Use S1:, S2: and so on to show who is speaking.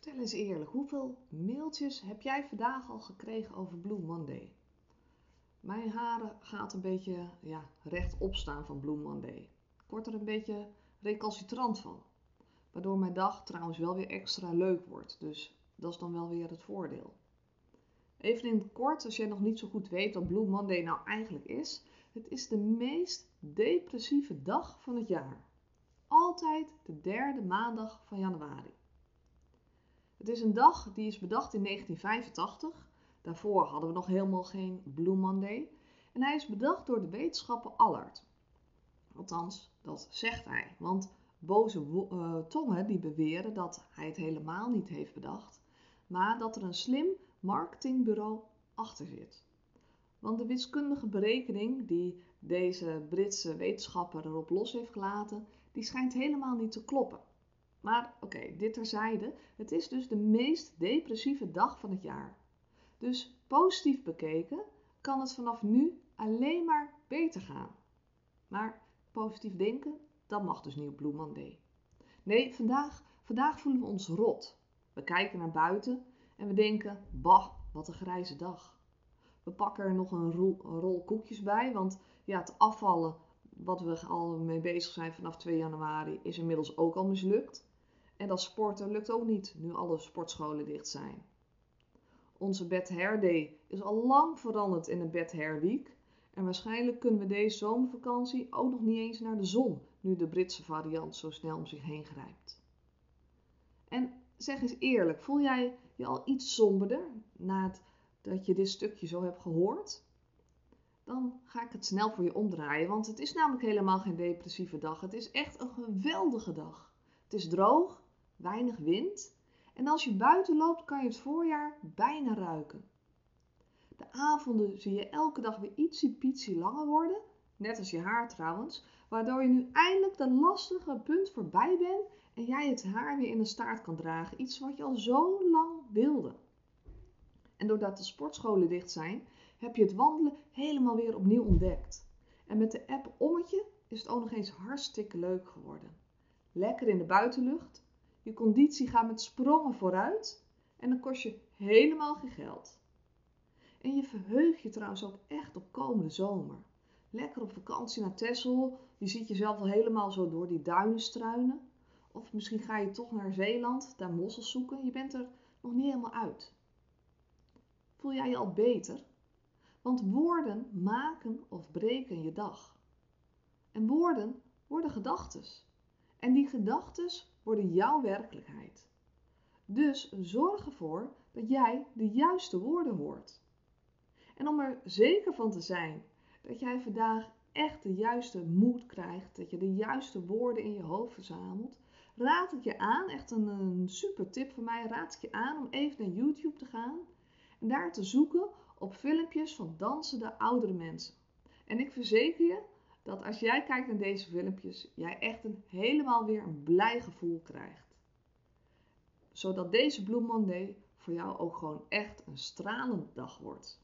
S1: Vertel eens eerlijk, hoeveel mailtjes heb jij vandaag al gekregen over Blue Monday? Mijn haren gaat een beetje ja, rechtop staan van Blue Monday. Ik word er een beetje recalcitrant van. Waardoor mijn dag trouwens wel weer extra leuk wordt. Dus dat is dan wel weer het voordeel. Even in het kort, als jij nog niet zo goed weet wat Blue Monday nou eigenlijk is. Het is de meest depressieve dag van het jaar. Altijd de derde maandag van januari. Het is een dag die is bedacht in 1985. Daarvoor hadden we nog helemaal geen Blue Monday. En hij is bedacht door de wetenschapper Allard. Althans, dat zegt hij. Want boze uh, tongen die beweren dat hij het helemaal niet heeft bedacht. Maar dat er een slim marketingbureau achter zit. Want de wiskundige berekening die deze Britse wetenschapper erop los heeft gelaten, die schijnt helemaal niet te kloppen. Maar oké, dit terzijde. Het is dus de meest depressieve dag van het jaar. Dus positief bekeken kan het vanaf nu alleen maar beter gaan. Maar positief denken, dat mag dus niet op Blue Monday. Nee, vandaag, vandaag voelen we ons rot. We kijken naar buiten en we denken, bah, wat een grijze dag. We pakken er nog een rol, een rol koekjes bij, want ja, het afvallen wat we al mee bezig zijn vanaf 2 januari is inmiddels ook al mislukt. En dat sporten lukt ook niet nu alle sportscholen dicht zijn. Onze Bed Hair Day is al lang veranderd in een Bed Hair Week. En waarschijnlijk kunnen we deze zomervakantie ook nog niet eens naar de zon, nu de Britse variant zo snel om zich heen grijpt. En zeg eens eerlijk, voel jij je al iets somberder nadat je dit stukje zo hebt gehoord? Dan ga ik het snel voor je omdraaien, want het is namelijk helemaal geen depressieve dag. Het is echt een geweldige dag. Het is droog, weinig wind en als je buiten loopt kan je het voorjaar bijna ruiken. De avonden zie je elke dag weer ietsie pietsie langer worden, net als je haar trouwens, waardoor je nu eindelijk dat lastige punt voorbij bent en jij het haar weer in een staart kan dragen, iets wat je al zo lang wilde. En doordat de sportscholen dicht zijn, heb je het wandelen helemaal weer opnieuw ontdekt. En met de app Ommetje is het ook nog eens hartstikke leuk geworden. Lekker in de buitenlucht, je conditie gaat met sprongen vooruit en dan kost je helemaal geen geld. En je verheugt je trouwens ook echt op komende zomer. Lekker op vakantie naar Texel. Je ziet jezelf al helemaal zo door die duinen struinen. Of misschien ga je toch naar Zeeland, daar mossels zoeken. Je bent er nog niet helemaal uit. Voel jij je al beter? Want woorden maken of breken je dag. En woorden worden gedachtes. En die gedachtes worden jouw werkelijkheid. Dus zorg ervoor dat jij de juiste woorden hoort. En om er zeker van te zijn dat jij vandaag echt de juiste moed krijgt, dat je de juiste woorden in je hoofd verzamelt, raad ik je aan, echt een, een super tip van mij, raad ik je aan om even naar YouTube te gaan en daar te zoeken op filmpjes van dansende oudere mensen. En ik verzeker je dat als jij kijkt naar deze filmpjes, jij echt een helemaal weer een blij gevoel krijgt. Zodat deze Blue Monday voor jou ook gewoon echt een stralende dag wordt.